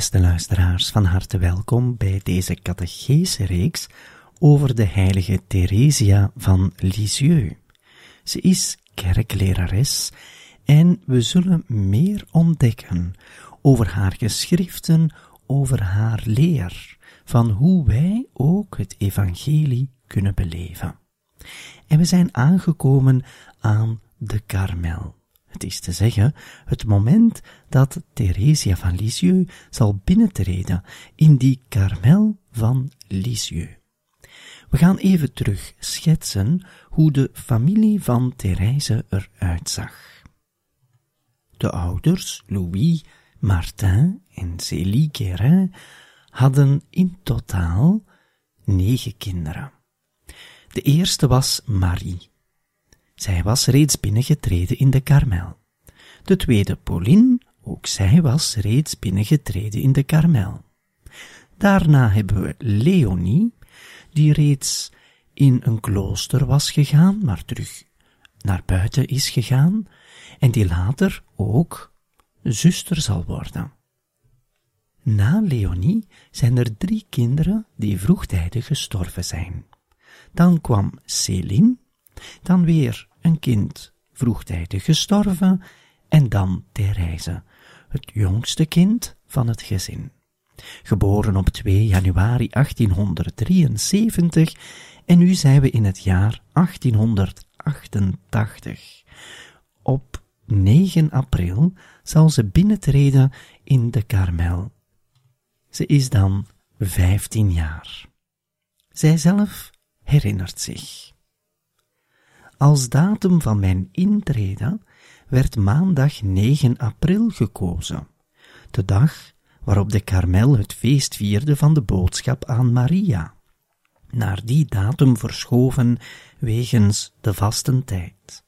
Beste luisteraars, van harte welkom bij deze catechese-reeks over de heilige Theresia van Lisieux. Ze is kerklerares en we zullen meer ontdekken over haar geschriften, over haar leer, van hoe wij ook het evangelie kunnen beleven. En we zijn aangekomen aan de Karmel. Het is te zeggen, het moment dat Theresia van Lisieux zal binnentreden in die karmel van Lisieux. We gaan even terug schetsen hoe de familie van Therese eruit zag. De ouders, Louis, Martin en Célie Guérin, hadden in totaal negen kinderen. De eerste was Marie. Zij was reeds binnengetreden in de Karmel. De tweede, Pauline, ook zij was reeds binnengetreden in de Karmel. Daarna hebben we Leonie, die reeds in een klooster was gegaan, maar terug naar buiten is gegaan, en die later ook zuster zal worden. Na Leonie zijn er drie kinderen die vroegtijdig gestorven zijn. Dan kwam Céline, dan weer een kind vroegtijdig gestorven en dan Therese, het jongste kind van het gezin. Geboren op 2 januari 1873 en nu zijn we in het jaar 1888. Op 9 april zal ze binnentreden in de Karmel. Ze is dan 15 jaar. Zij zelf herinnert zich. Als datum van mijn intrede werd maandag 9 april gekozen, de dag waarop de Karmel het feest vierde van de boodschap aan Maria, naar die datum verschoven wegens de vastentijd.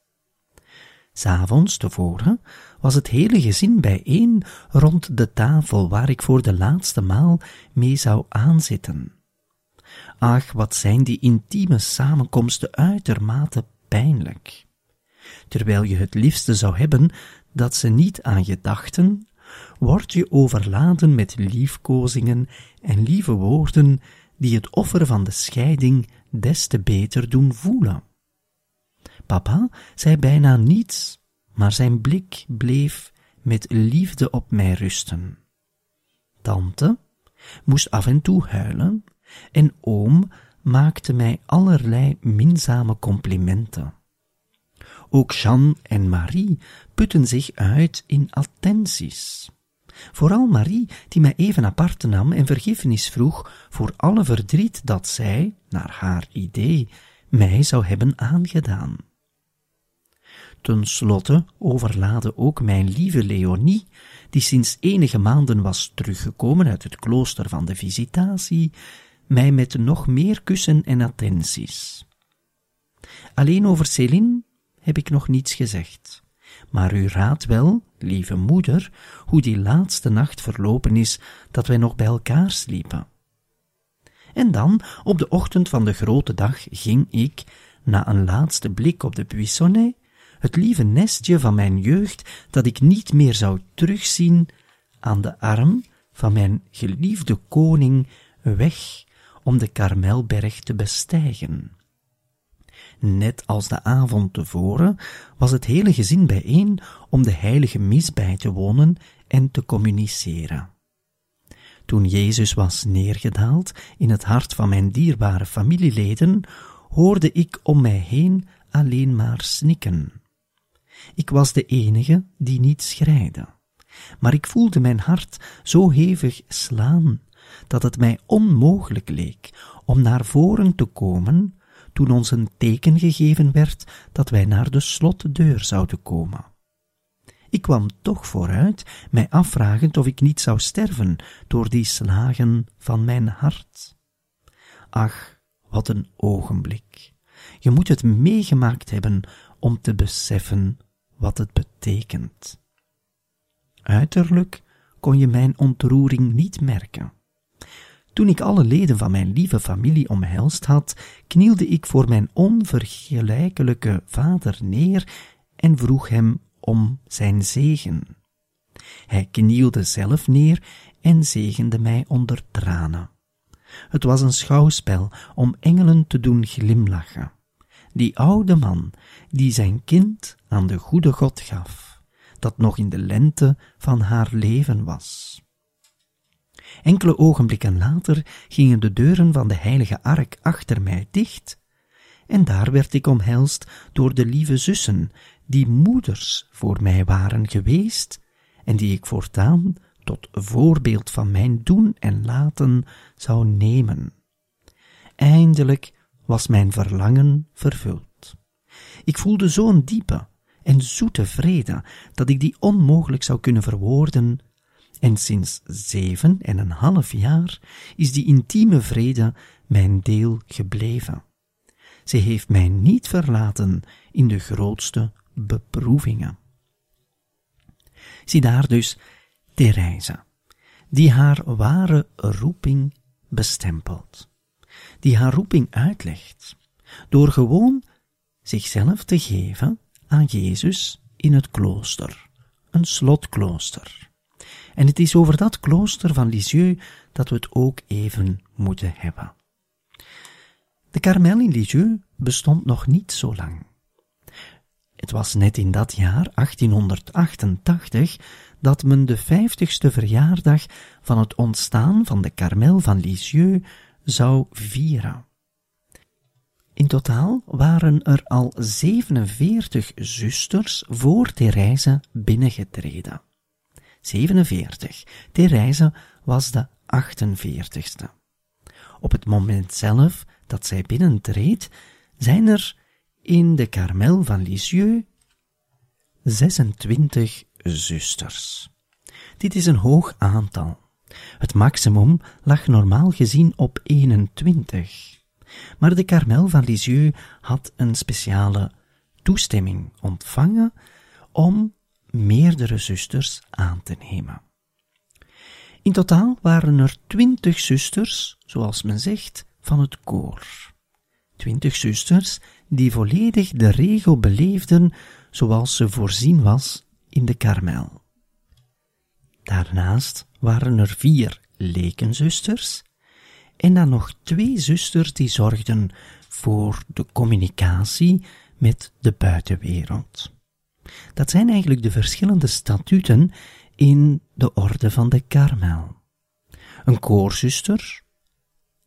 S'avonds tevoren was het hele gezin bijeen rond de tafel waar ik voor de laatste maal mee zou aanzitten. Ach, wat zijn die intieme samenkomsten uitermate pijnlijk. Terwijl je het liefste zou hebben dat ze niet aan je dachten, word je overladen met liefkozingen en lieve woorden die het offer van de scheiding des te beter doen voelen. Papa zei bijna niets, maar zijn blik bleef met liefde op mij rusten. Tante moest af en toe huilen en oom maakte mij allerlei minzame complimenten. Ook Jean en Marie putten zich uit in attenties. Vooral Marie, die mij even apart nam en vergiffenis vroeg voor alle verdriet dat zij, naar haar idee, mij zou hebben aangedaan. Ten slotte overlaadde ook mijn lieve Leonie, die sinds enige maanden was teruggekomen uit het klooster van de visitatie, mij met nog meer kussen en attenties. Alleen over Céline heb ik nog niets gezegd. Maar u raadt wel, lieve moeder, hoe die laatste nacht verlopen is dat wij nog bij elkaar sliepen. En dan, op de ochtend van de grote dag, ging ik, na een laatste blik op de buissonnet, het lieve nestje van mijn jeugd dat ik niet meer zou terugzien, aan de arm van mijn geliefde koning weg om de Karmelberg te bestijgen. Net als de avond tevoren was het hele gezin bijeen om de heilige mis bij te wonen en te communiceren. Toen Jezus was neergedaald in het hart van mijn dierbare familieleden, hoorde ik om mij heen alleen maar snikken. Ik was de enige die niet schreide, maar ik voelde mijn hart zo hevig slaan dat het mij onmogelijk leek om naar voren te komen toen ons een teken gegeven werd dat wij naar de slotdeur zouden komen. Ik kwam toch vooruit, mij afvragend of ik niet zou sterven door die slagen van mijn hart. Ach, wat een ogenblik. Je moet het meegemaakt hebben om te beseffen wat het betekent. Uiterlijk kon je mijn ontroering niet merken. Toen ik alle leden van mijn lieve familie omhelst had, knielde ik voor mijn onvergelijkelijke vader neer en vroeg hem om zijn zegen. Hij knielde zelf neer en zegende mij onder tranen. Het was een schouwspel om engelen te doen glimlachen. Die oude man, die zijn kind aan de goede God gaf, dat nog in de lente van haar leven was. Enkele ogenblikken later gingen de deuren van de heilige ark achter mij dicht, en daar werd ik omhelst door de lieve zussen, die moeders voor mij waren geweest, en die ik voortaan tot voorbeeld van mijn doen en laten zou nemen. Eindelijk was mijn verlangen vervuld. Ik voelde zo'n diepe en zoete vrede dat ik die onmogelijk zou kunnen verwoorden en sinds zeven en een half jaar is die intieme vrede mijn deel gebleven. Ze heeft mij niet verlaten in de grootste beproevingen. Zie daar dus Therese, die haar ware roeping bestempelt, die haar roeping uitlegt, door gewoon zichzelf te geven aan Jezus in het klooster, een slotklooster. En het is over dat klooster van Lisieux dat we het ook even moeten hebben. De Carmel in Lisieux bestond nog niet zo lang. Het was net in dat jaar, 1888, dat men de vijftigste verjaardag van het ontstaan van de Carmel van Lisieux zou vieren. In totaal waren er al 47 zusters voor Therese binnengetreden. 47. Therese was de 48ste. Op het moment zelf dat zij binnentreedt, zijn er in de Carmel van Lisieux 26 zusters. Dit is een hoog aantal. Het maximum lag normaal gezien op 21. Maar de Carmel van Lisieux had een speciale toestemming ontvangen om meerdere zusters aan te nemen. In totaal waren er twintig zusters, zoals men zegt, van het koor. Twintig zusters die volledig de regel beleefden zoals ze voorzien was in de karmel. Daarnaast waren er vier lekenzusters en dan nog twee zusters die zorgden voor de communicatie met de buitenwereld. Dat zijn eigenlijk de verschillende statuten in de orde van de Karmel. Een koorzuster,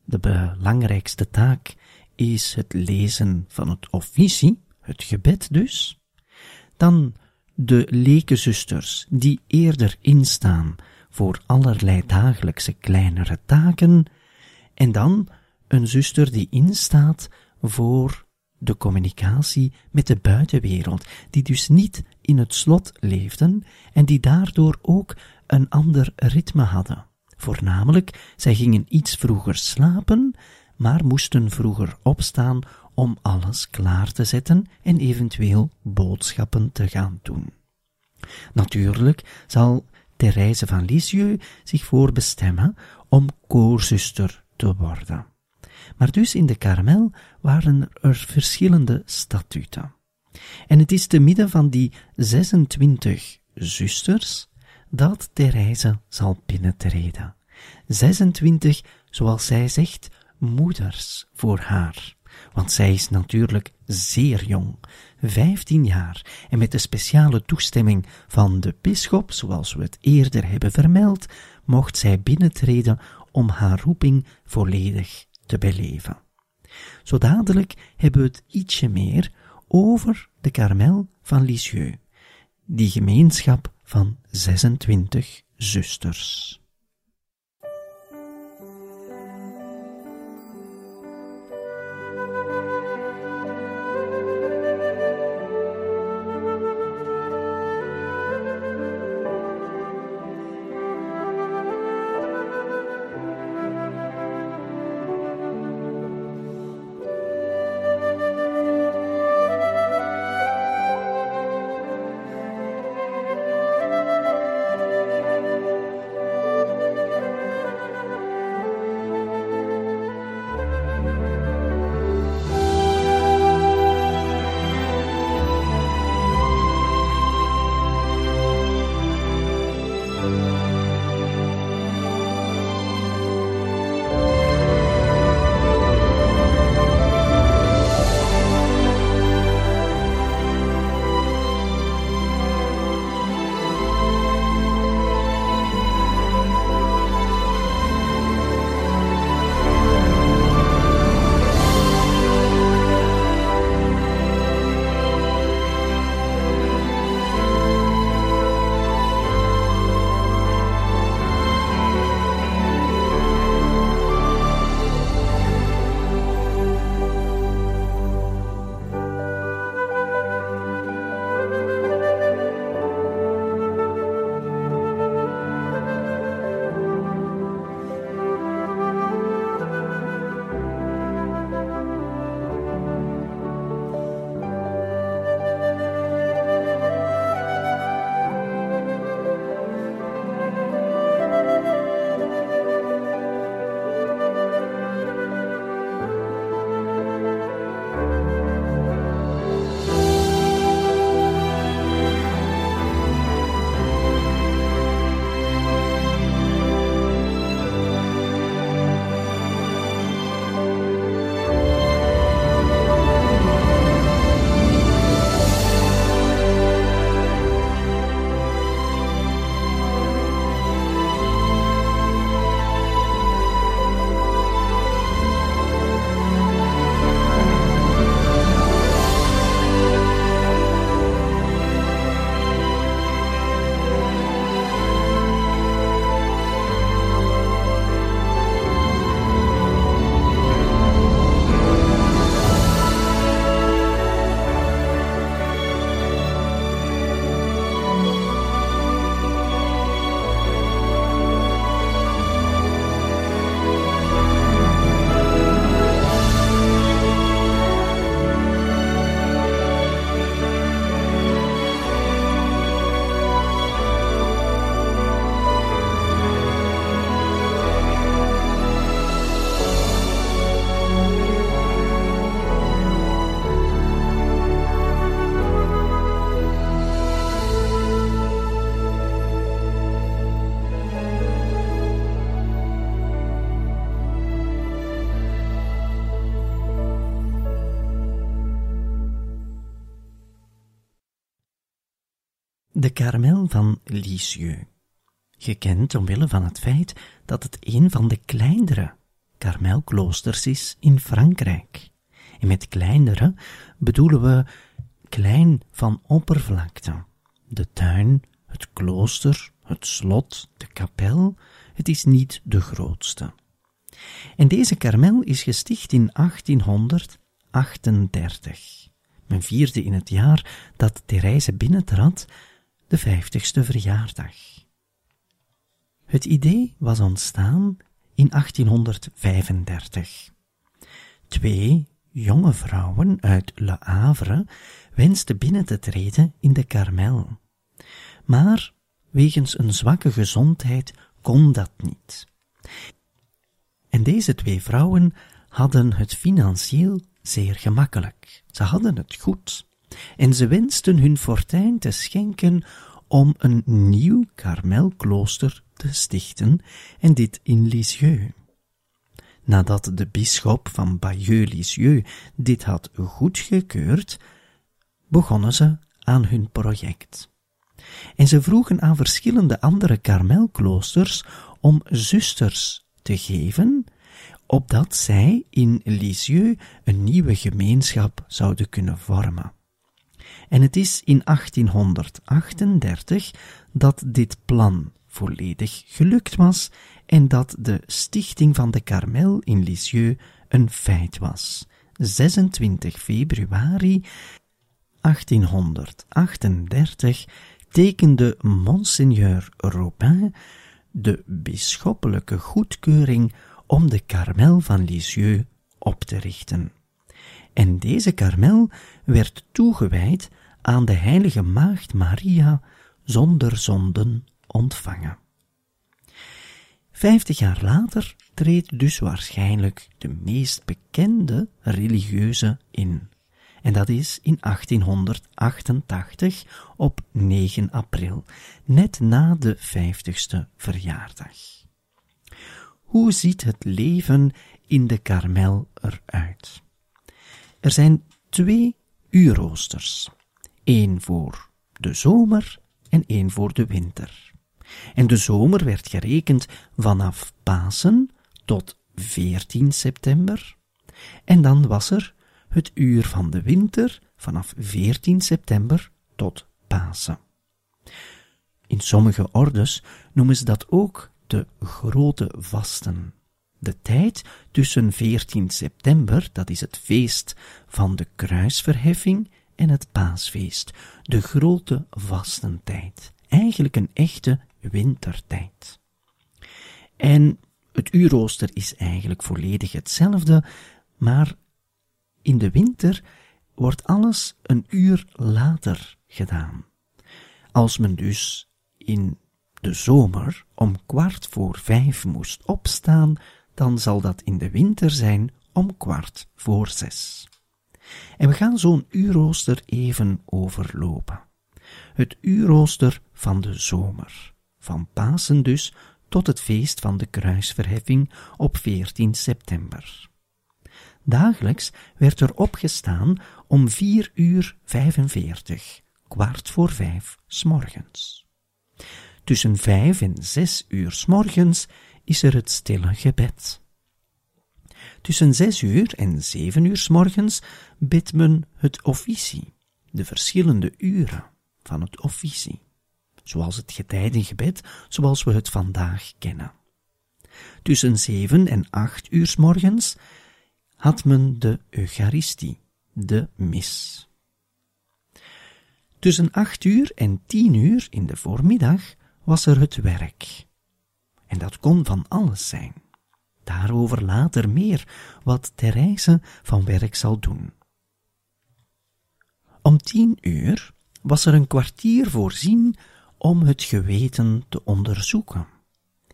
de belangrijkste taak is het lezen van het officie, het gebed dus. Dan de lekenzusters, die eerder instaan voor allerlei dagelijkse kleinere taken. En dan een zuster die instaat voor de communicatie met de buitenwereld, die dus niet in het slot leefden en die daardoor ook een ander ritme hadden. Voornamelijk, zij gingen iets vroeger slapen, maar moesten vroeger opstaan om alles klaar te zetten en eventueel boodschappen te gaan doen. Natuurlijk zal Therese van Lisieux zich voorbestemmen om koorzuster te worden. Maar dus in de karamel waren er verschillende statuten. En het is te midden van die 26 zusters dat Therese zal binnentreden. 26, zoals zij zegt, moeders voor haar. want zij is natuurlijk zeer jong, vijftien jaar, en met de speciale toestemming van de bisschop, zoals we het eerder hebben vermeld, mocht zij binnentreden om haar roeping volledig te beleven. Zo dadelijk hebben we het ietsje meer over de Karmel van Lisieux, die gemeenschap van 26 zusters. Van Lisieux. Gekend omwille van het feit dat het een van de kleinere Karmelkloosters is in Frankrijk. En met kleinere bedoelen we klein van oppervlakte. De tuin, het klooster, het slot, de kapel, het is niet de grootste. En deze karmel is gesticht in 1838. Men vierde in het jaar dat Therese binnentrad de vijftigste verjaardag. Het idee was ontstaan in 1835. Twee jonge vrouwen uit Le Havre wensten binnen te treden in de Karmel. Maar wegens een zwakke gezondheid kon dat niet. En deze twee vrouwen hadden het financieel zeer gemakkelijk. Ze hadden het goed en ze wensten hun fortuin te schenken om een nieuw karmelklooster te stichten, en dit in Lisieux. Nadat de bisschop van Bayeux-Lisieux dit had goedgekeurd, begonnen ze aan hun project. En ze vroegen aan verschillende andere karmelkloosters om zusters te geven, opdat zij in Lisieux een nieuwe gemeenschap zouden kunnen vormen. En het is in 1838 dat dit plan volledig gelukt was en dat de stichting van de Karmel in Lisieux een feit was. 26 februari 1838 tekende Monseigneur Robin de bisschoppelijke goedkeuring om de Karmel van Lisieux op te richten. En deze Karmel werd toegewijd aan de heilige maagd Maria zonder zonden ontvangen. Vijftig jaar later treedt dus waarschijnlijk de meest bekende religieuze in. En dat is in 1888 op 9 april, net na de vijftigste verjaardag. Hoe ziet het leven in de Karmel eruit? Er zijn twee uurroosters. Één voor de zomer en één voor de winter. En de zomer werd gerekend vanaf Pasen tot 14 september. En dan was er het uur van de winter vanaf 14 september tot Pasen. In sommige ordes noemen ze dat ook de grote vasten. De tijd tussen 14 september, dat is het feest van de kruisverheffing, en het paasfeest, de grote vastentijd. Eigenlijk een echte wintertijd. En het uurrooster is eigenlijk volledig hetzelfde, maar in de winter wordt alles een uur later gedaan. Als men dus in de zomer om kwart voor vijf moest opstaan, dan zal dat in de winter zijn om kwart voor zes. En we gaan zo'n uurrooster even overlopen. Het uurrooster van de zomer, van Pasen dus tot het feest van de kruisverheffing op 14 september. Dagelijks werd er opgestaan om vier uur 45, kwart voor vijf, morgens. Tussen vijf en zes uur morgens is er het stille gebed. Tussen zes uur en zeven uur s morgens bidt men het officie, de verschillende uren van het officie, zoals het getijdengebed, zoals we het vandaag kennen. Tussen zeven en acht uur s morgens had men de Eucharistie, de mis. Tussen acht uur en tien uur in de voormiddag was er het werk. En dat kon van alles zijn. Daarover later meer, wat Therese van werk zal doen. Om tien uur was er een kwartier voorzien om het geweten te onderzoeken.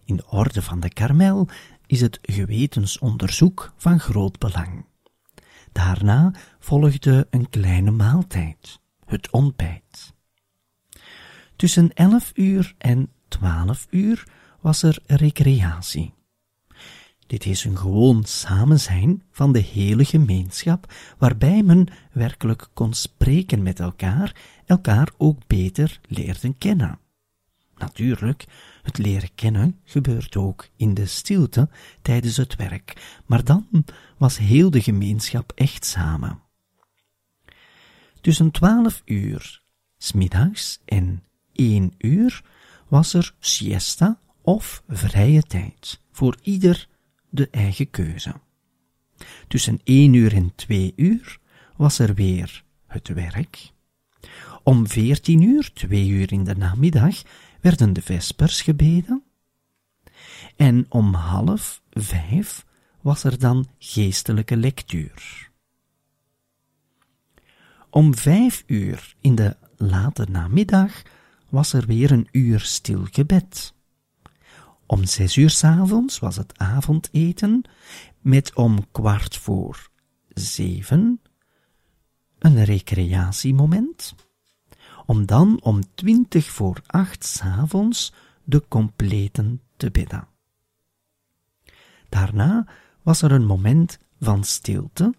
In de orde van de Karmel is het gewetensonderzoek van groot belang. Daarna volgde een kleine maaltijd, het ontbijt. Tussen elf uur en twaalf uur was er recreatie. Dit is een gewoon samenzijn van de hele gemeenschap, waarbij men werkelijk kon spreken met elkaar, elkaar ook beter leerde kennen. Natuurlijk, het leren kennen gebeurt ook in de stilte tijdens het werk, maar dan was heel de gemeenschap echt samen. Tussen twaalf uur smiddags en één uur was er siesta of vrije tijd voor ieder de eigen keuze. Tussen één uur en twee uur was er weer het werk. Om veertien uur, twee uur in de namiddag, werden de vespers gebeden. En om half vijf was er dan geestelijke lectuur. Om vijf uur in de late namiddag was er weer een uur stil gebed. Om zes uur s avonds was het avondeten, met om kwart voor zeven een recreatiemoment, om dan om twintig voor acht s avonds de completen te bidden. Daarna was er een moment van stilte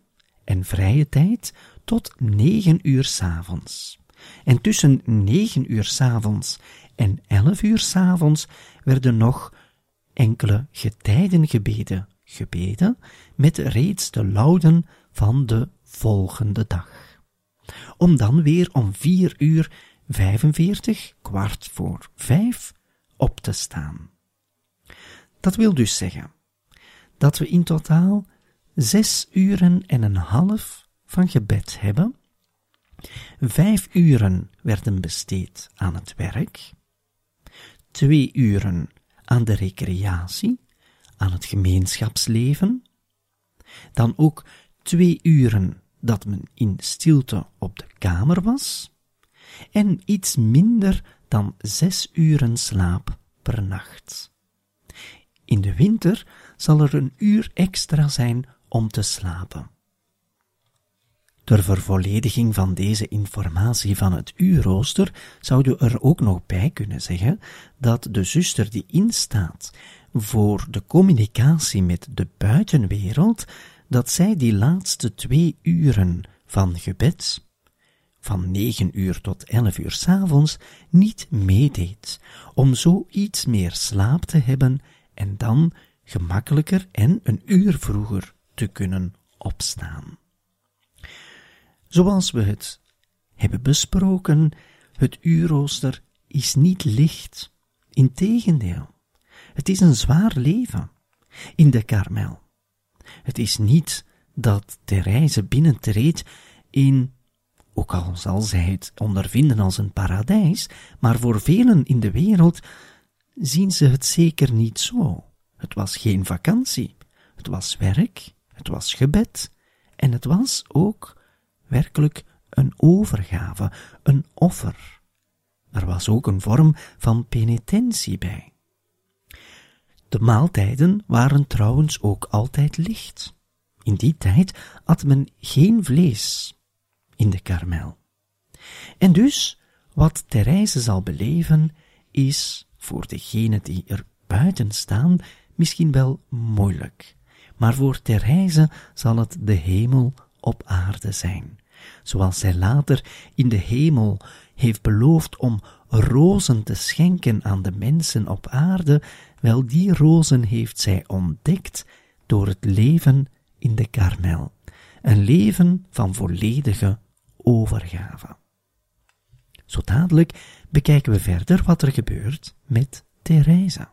en vrije tijd tot negen uur s'avonds. En tussen negen uur s'avonds en elf uur s'avonds werden nog enkele getijdengebeden gebeden met reeds de lauden van de volgende dag. Om dan weer om vier uur 45, kwart voor vijf, op te staan. Dat wil dus zeggen dat we in totaal zes uren en een half van gebed hebben. Vijf uren werden besteed aan het werk, twee uren aan de recreatie, aan het gemeenschapsleven, dan ook twee uren dat men in stilte op de kamer was, en iets minder dan zes uren slaap per nacht. In de winter zal er een uur extra zijn om te slapen. Ter vervollediging van deze informatie van het uurrooster zouden we er ook nog bij kunnen zeggen dat de zuster die instaat voor de communicatie met de buitenwereld, dat zij die laatste twee uren van gebed, van negen uur tot elf uur s'avonds, niet meedeed, om zo iets meer slaap te hebben en dan gemakkelijker en een uur vroeger te kunnen opstaan. Zoals we het hebben besproken, het uurrooster is niet licht. Integendeel, het is een zwaar leven in de karmel. Het is niet dat Therese binnentreedt in, ook al zal zij het ondervinden als een paradijs, maar voor velen in de wereld zien ze het zeker niet zo. Het was geen vakantie, het was werk, het was gebed, en het was ook werkelijk een overgave, een offer. Er was ook een vorm van penitentie bij. De maaltijden waren trouwens ook altijd licht. In die tijd at men geen vlees in de karmel. En dus, wat Therese zal beleven, is voor degenen die er buiten staan misschien wel moeilijk, maar voor Therese zal het de hemel op aarde zijn, zoals zij later in de hemel heeft beloofd om rozen te schenken aan de mensen op aarde, wel die rozen heeft zij ontdekt door het leven in de karmel, een leven van volledige overgave. Zo dadelijk bekijken we verder wat er gebeurt met Theresa.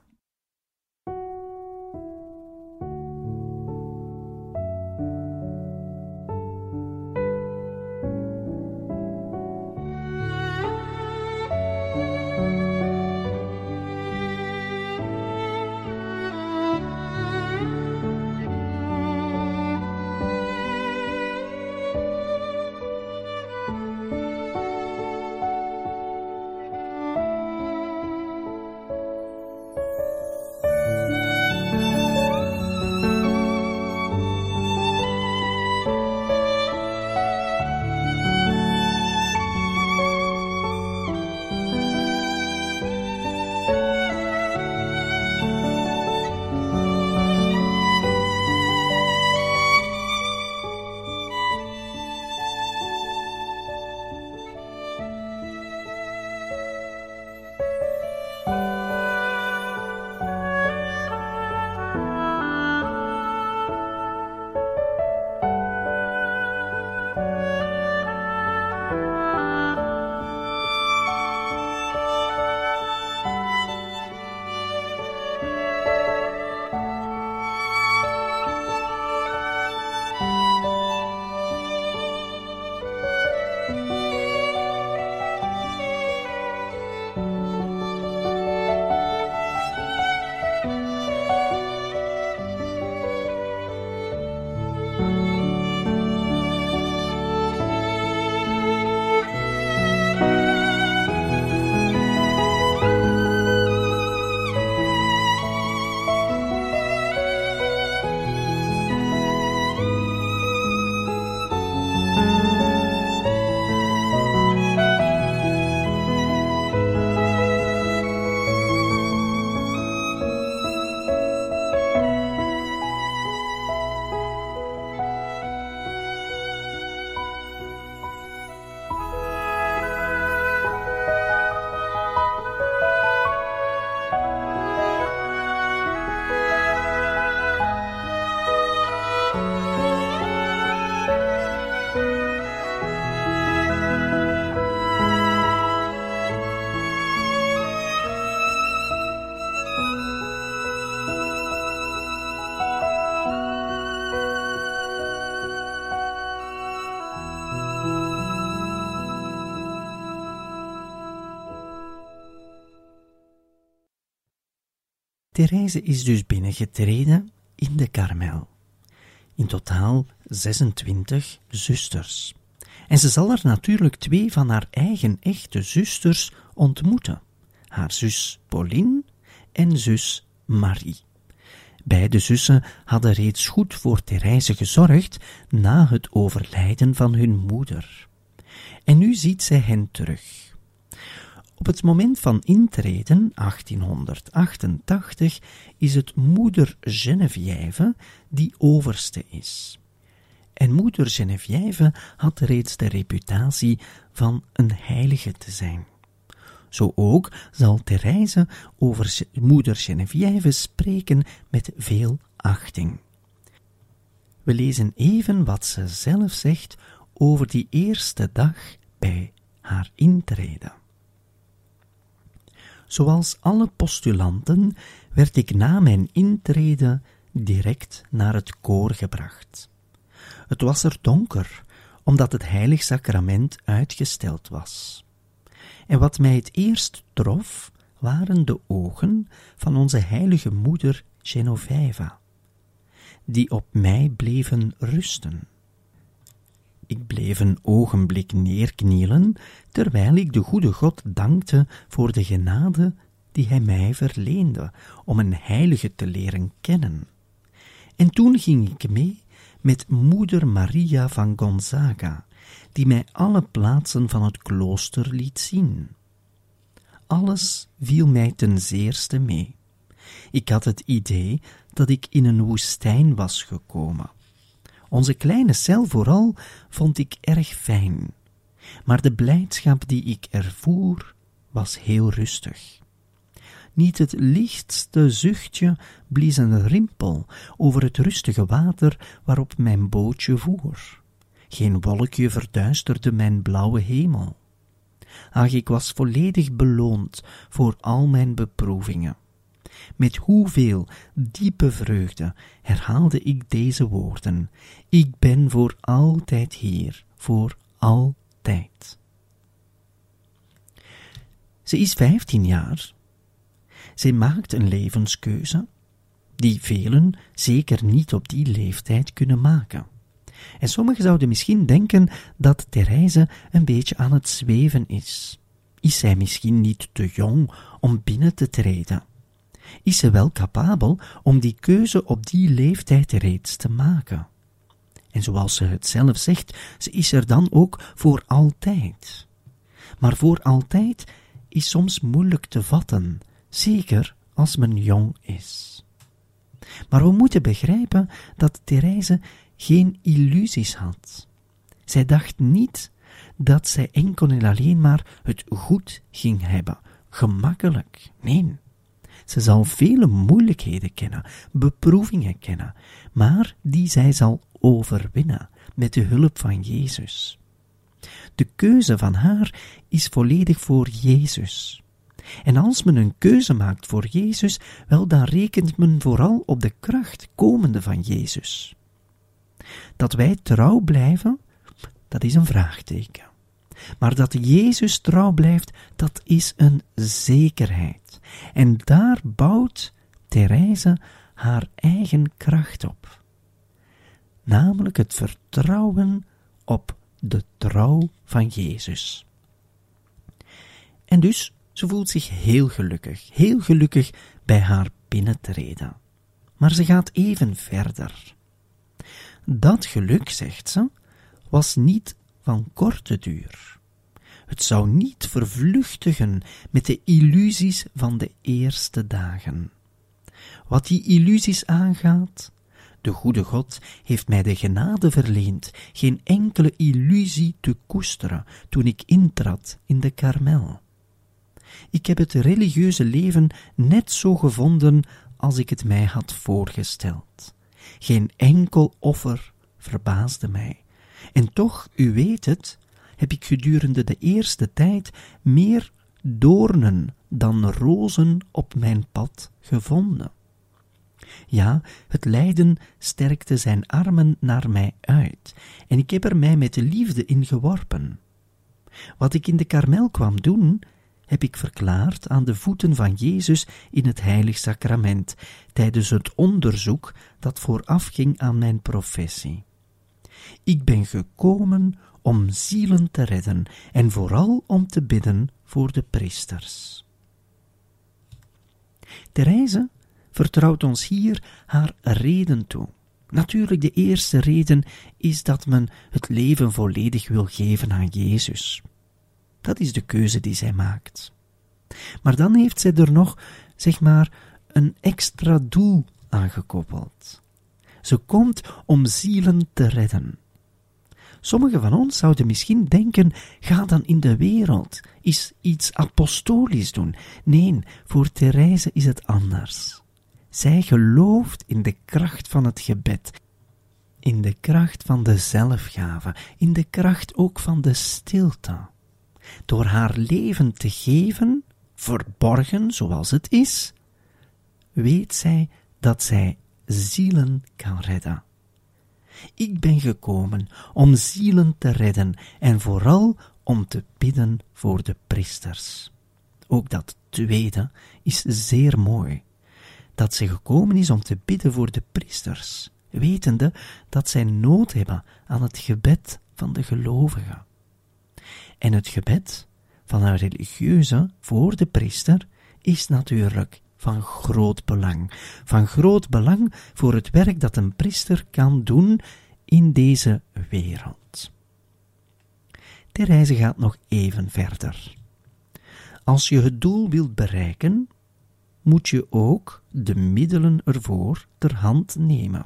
Therese is dus binnengetreden in de Karmel. In totaal 26 zusters. En ze zal er natuurlijk twee van haar eigen echte zusters ontmoeten: haar zus Pauline en zus Marie. Beide zussen hadden reeds goed voor Therese gezorgd na het overlijden van hun moeder. En nu ziet zij hen terug. Op het moment van intreden, 1888, is het moeder Geneviève die overste is. En moeder Geneviève had reeds de reputatie van een heilige te zijn. Zo ook zal Therese over moeder Geneviève spreken met veel achting. We lezen even wat ze zelf zegt over die eerste dag bij haar intrede. Zoals alle postulanten werd ik na mijn intrede direct naar het koor gebracht. Het was er donker, omdat het heilig sacrament uitgesteld was. En wat mij het eerst trof, waren de ogen van onze heilige moeder Genoveva, die op mij bleven rusten. Ik bleef een ogenblik neerknielen, terwijl ik de goede God dankte voor de genade die hij mij verleende om een heilige te leren kennen. En toen ging ik mee met moeder Maria van Gonzaga, die mij alle plaatsen van het klooster liet zien. Alles viel mij ten zeerste mee. Ik had het idee dat ik in een woestijn was gekomen. Onze kleine cel vooral vond ik erg fijn, maar de blijdschap die ik ervoer was heel rustig. Niet het lichtste zuchtje blies een rimpel over het rustige water waarop mijn bootje voer. Geen wolkje verduisterde mijn blauwe hemel. Ach, ik was volledig beloond voor al mijn beproevingen. Met hoeveel diepe vreugde herhaalde ik deze woorden: Ik ben voor altijd hier, voor altijd. Ze is vijftien jaar. Zij maakt een levenskeuze die velen zeker niet op die leeftijd kunnen maken. En sommigen zouden misschien denken dat Therese een beetje aan het zweven is. Is zij misschien niet te jong om binnen te treden? Is ze wel capabel om die keuze op die leeftijd reeds te maken? En zoals ze het zelf zegt, ze is er dan ook voor altijd. Maar voor altijd is soms moeilijk te vatten, zeker als men jong is. Maar we moeten begrijpen dat Therese geen illusies had. Zij dacht niet dat zij enkel en alleen maar het goed ging hebben, gemakkelijk. Nee. Ze zal vele moeilijkheden kennen, beproevingen kennen, maar die zij zal overwinnen met de hulp van Jezus. De keuze van haar is volledig voor Jezus. En als men een keuze maakt voor Jezus, wel dan rekent men vooral op de kracht komende van Jezus. Dat wij trouw blijven, dat is een vraagteken. Maar dat Jezus trouw blijft, dat is een zekerheid. En daar bouwt Therese haar eigen kracht op. Namelijk het vertrouwen op de trouw van Jezus. En dus, ze voelt zich heel gelukkig, heel gelukkig bij haar binnentreden. Maar ze gaat even verder. Dat geluk, zegt ze, was niet van korte duur. Het zou niet vervluchtigen met de illusies van de eerste dagen. Wat die illusies aangaat, de goede God heeft mij de genade verleend geen enkele illusie te koesteren toen ik intrad in de karmel. Ik heb het religieuze leven net zo gevonden als ik het mij had voorgesteld. Geen enkel offer verbaasde mij. En toch, u weet het, heb ik gedurende de eerste tijd meer doornen dan rozen op mijn pad gevonden. Ja, het lijden sterkte zijn armen naar mij uit, en ik heb er mij met liefde in geworpen. Wat ik in de karmel kwam doen, heb ik verklaard aan de voeten van Jezus in het heilig sacrament, tijdens het onderzoek dat voorafging aan mijn professie. Ik ben gekomen om zielen te redden en vooral om te bidden voor de priesters. Therese vertrouwt ons hier haar reden toe. Natuurlijk, de eerste reden is dat men het leven volledig wil geven aan Jezus. Dat is de keuze die zij maakt. Maar dan heeft zij er nog, zeg maar, een extra doel aangekoppeld. Ze komt om zielen te redden. Sommigen van ons zouden misschien denken: ga dan in de wereld, is iets apostolisch doen. Nee, voor Therese is het anders. Zij gelooft in de kracht van het gebed, in de kracht van de zelfgave, in de kracht ook van de stilte. Door haar leven te geven, verborgen zoals het is, weet zij dat zij zielen kan redden. Ik ben gekomen om zielen te redden en vooral om te bidden voor de priesters. Ook dat tweede is zeer mooi. Dat ze gekomen is om te bidden voor de priesters, wetende dat zij nood hebben aan het gebed van de gelovigen. En het gebed van een religieuze voor de priester is natuurlijk van groot belang. Van groot belang voor het werk dat een priester kan doen in deze wereld. Reize gaat nog even verder. Als je het doel wilt bereiken, moet je ook de middelen ervoor ter hand nemen.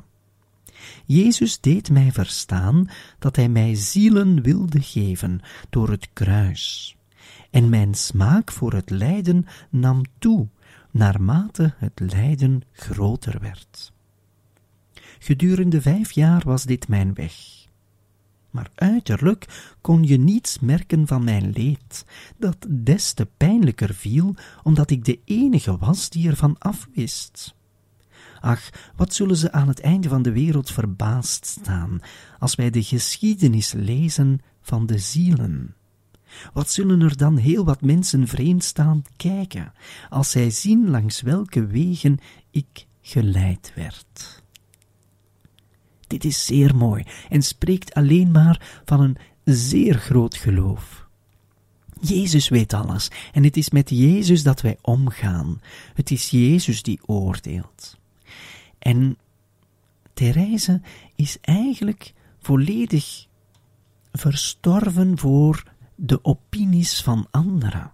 Jezus deed mij verstaan dat hij mij zielen wilde geven door het kruis. En mijn smaak voor het lijden nam toe naarmate het lijden groter werd. Gedurende vijf jaar was dit mijn weg. Maar uiterlijk kon je niets merken van mijn leed, dat des te pijnlijker viel, omdat ik de enige was die ervan afwist. Ach, wat zullen ze aan het einde van de wereld verbaasd staan, als wij de geschiedenis lezen van de zielen. Wat zullen er dan heel wat mensen vreemd staan kijken, als zij zien langs welke wegen ik geleid werd. Dit is zeer mooi en spreekt alleen maar van een zeer groot geloof. Jezus weet alles en het is met Jezus dat wij omgaan. Het is Jezus die oordeelt. En Therese is eigenlijk volledig verstorven voor de opinies van anderen.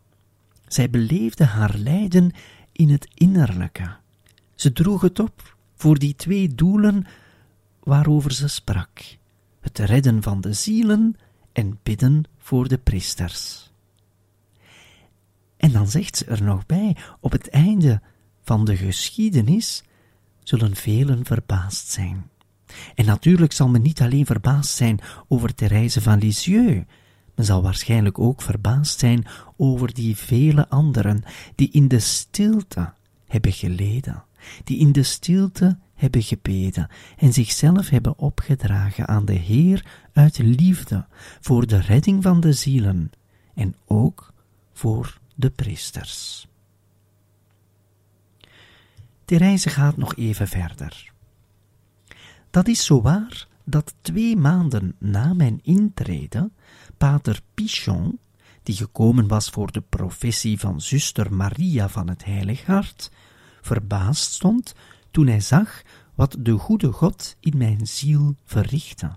Zij beleefde haar lijden in het innerlijke. Ze droeg het op voor die twee doelen waarover ze sprak: het redden van de zielen en bidden voor de priesters. En dan zegt ze er nog bij: op het einde van de geschiedenis zullen velen verbaasd zijn. En natuurlijk zal men niet alleen verbaasd zijn over reizen van Lisieux, zal waarschijnlijk ook verbaasd zijn over die vele anderen die in de stilte hebben geleden, die in de stilte hebben gebeden en zichzelf hebben opgedragen aan de Heer uit liefde voor de redding van de zielen en ook voor de priesters. Reize gaat nog even verder. Dat is zo waar dat twee maanden na mijn intrede pater Pichon, die gekomen was voor de professie van zuster Maria van het Heilig Hart, verbaasd stond toen hij zag wat de goede God in mijn ziel verrichtte.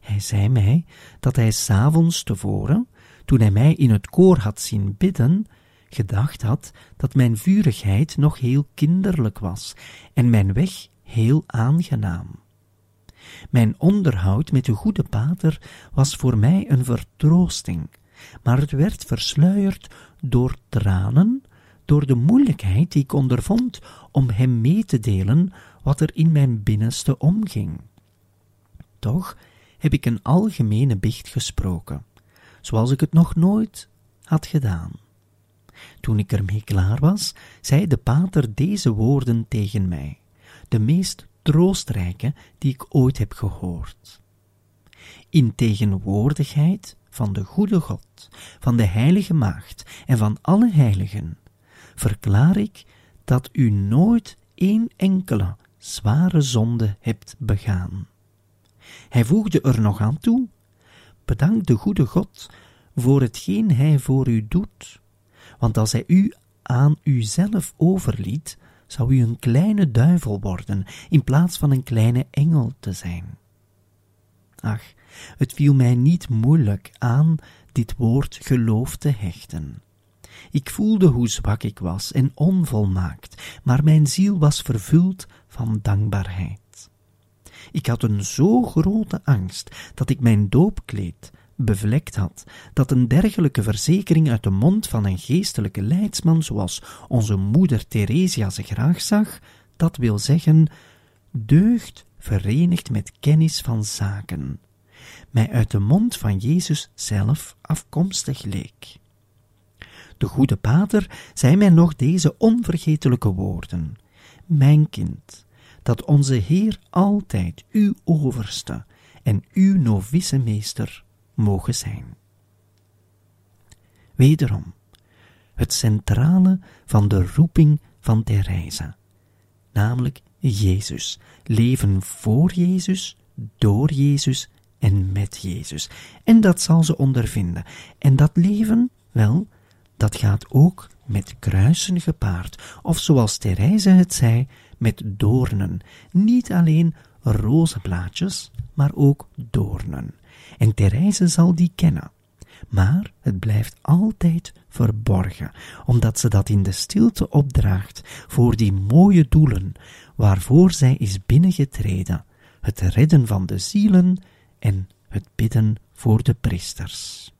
Hij zei mij dat hij s'avonds tevoren, toen hij mij in het koor had zien bidden, gedacht had dat mijn vurigheid nog heel kinderlijk was en mijn weg heel aangenaam. Mijn onderhoud met de goede pater was voor mij een vertroosting, maar het werd versluierd door tranen, door de moeilijkheid die ik ondervond om hem mee te delen wat er in mijn binnenste omging. Toch heb ik een algemene biecht gesproken, zoals ik het nog nooit had gedaan. Toen ik ermee klaar was, zei de pater deze woorden tegen mij, de meest troostrijke die ik ooit heb gehoord. In tegenwoordigheid van de goede God, van de heilige maagd en van alle heiligen, verklaar ik dat u nooit één enkele zware zonde hebt begaan. Hij voegde er nog aan toe: Bedank de goede God voor hetgeen hij voor u doet, want als hij u aan uzelf overliet, zou u een kleine duivel worden, in plaats van een kleine engel te zijn. Ach, het viel mij niet moeilijk aan dit woord geloof te hechten. Ik voelde hoe zwak ik was en onvolmaakt, maar mijn ziel was vervuld van dankbaarheid. Ik had een zo grote angst dat ik mijn doopkleed bevlekt had, dat een dergelijke verzekering uit de mond van een geestelijke leidsman, zoals onze moeder Theresia ze graag zag, dat wil zeggen, deugd verenigd met kennis van zaken, mij uit de mond van Jezus zelf afkomstig leek. De goede pater zei mij nog deze onvergetelijke woorden: Mijn kind, dat onze Heer altijd uw overste en uw novice meester mogen zijn. Wederom, het centrale van de roeping van Therese, namelijk Jezus, leven voor Jezus, door Jezus en met Jezus. En dat zal ze ondervinden. En dat leven, wel, dat gaat ook met kruisen gepaard, of zoals Therese het zei, met doornen. Niet alleen rozenblaadjes, maar ook doornen. En Therese zal die kennen. Maar het blijft altijd verborgen, omdat ze dat in de stilte opdraagt voor die mooie doelen waarvoor zij is binnengetreden, het redden van de zielen en het bidden voor de priesters.